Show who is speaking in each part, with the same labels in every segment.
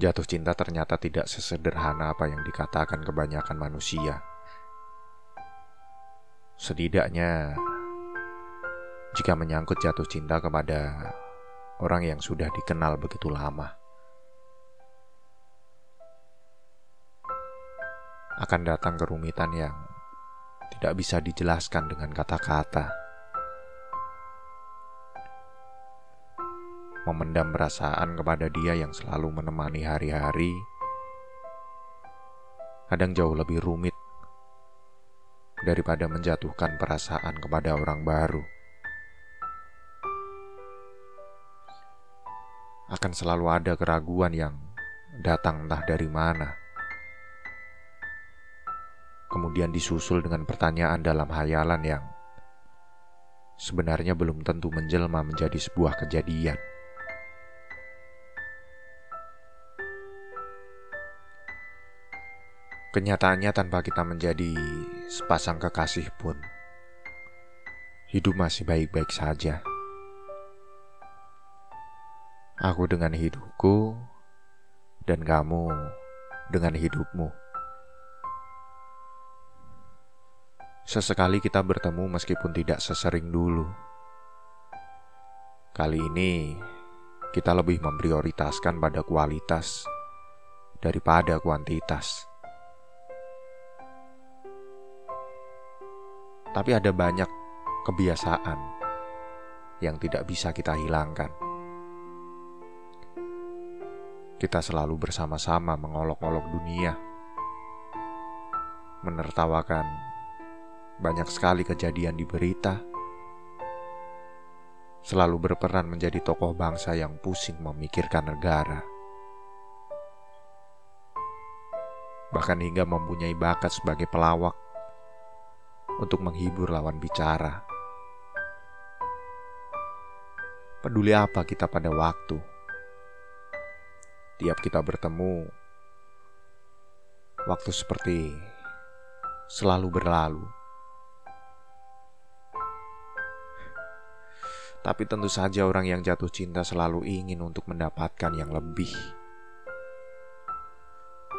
Speaker 1: Jatuh cinta ternyata tidak sesederhana apa yang dikatakan kebanyakan manusia. Setidaknya, jika menyangkut jatuh cinta kepada orang yang sudah dikenal begitu lama, akan datang kerumitan yang tidak bisa dijelaskan dengan kata-kata. Memendam perasaan kepada dia yang selalu menemani hari-hari, kadang jauh lebih rumit daripada menjatuhkan perasaan kepada orang baru. Akan selalu ada keraguan yang datang entah dari mana. Kemudian disusul dengan pertanyaan dalam hayalan yang sebenarnya belum tentu menjelma menjadi sebuah kejadian. Kenyataannya tanpa kita menjadi sepasang kekasih pun Hidup masih baik-baik saja. Aku dengan hidupku Dan kamu dengan hidupmu. Sesekali kita bertemu meskipun tidak sesering dulu. Kali ini kita lebih memprioritaskan pada kualitas daripada kuantitas. Tapi ada banyak kebiasaan yang tidak bisa kita hilangkan. Kita selalu bersama-sama mengolok-olok dunia, menertawakan banyak sekali kejadian di berita, selalu berperan menjadi tokoh bangsa yang pusing memikirkan negara. Bahkan hingga mempunyai bakat sebagai pelawak untuk menghibur lawan bicara. Peduli apa kita pada waktu? Tiap kita bertemu, waktu seperti selalu berlalu. Tapi tentu saja orang yang jatuh cinta selalu ingin untuk mendapatkan yang lebih.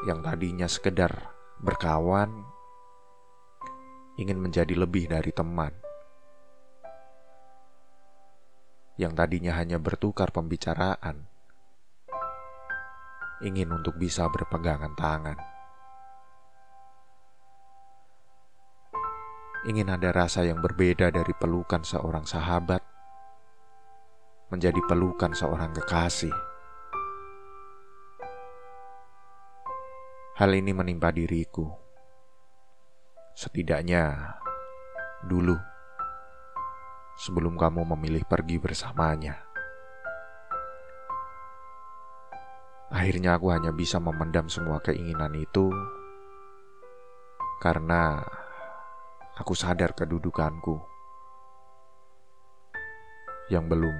Speaker 1: Yang tadinya sekedar berkawan, ingin menjadi lebih dari teman. Yang tadinya hanya bertukar pembicaraan, ingin untuk bisa berpegangan tangan. Ingin ada rasa yang berbeda dari pelukan seorang sahabat menjadi pelukan seorang kekasih. Hal ini menimpa diriku Setidaknya dulu sebelum kamu memilih pergi bersamanya. Akhirnya aku hanya bisa memendam semua keinginan itu karena aku sadar kedudukanku yang belum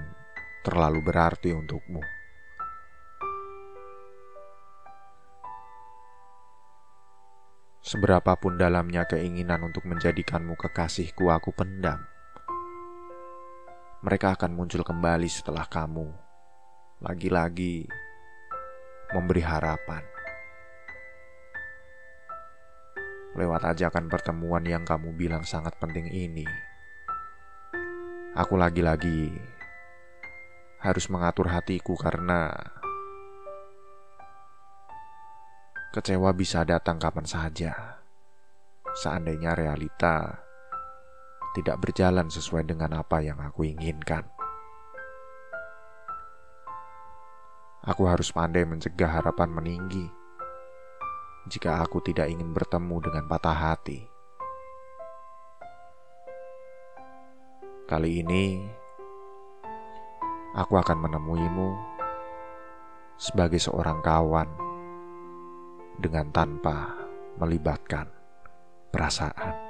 Speaker 1: terlalu berarti untukmu. Seberapapun dalamnya keinginan untuk menjadikanmu kekasihku aku pendam. Mereka akan muncul kembali setelah kamu. Lagi-lagi memberi harapan. Lewat ajakan pertemuan yang kamu bilang sangat penting ini. Aku lagi-lagi harus mengatur hatiku karena Kecewa bisa datang kapan saja. Seandainya realita tidak berjalan sesuai dengan apa yang aku inginkan. Aku harus pandai mencegah harapan meninggi jika aku tidak ingin bertemu dengan patah hati. Kali ini, aku akan menemuimu sebagai seorang kawan dengan tanpa melibatkan perasaan.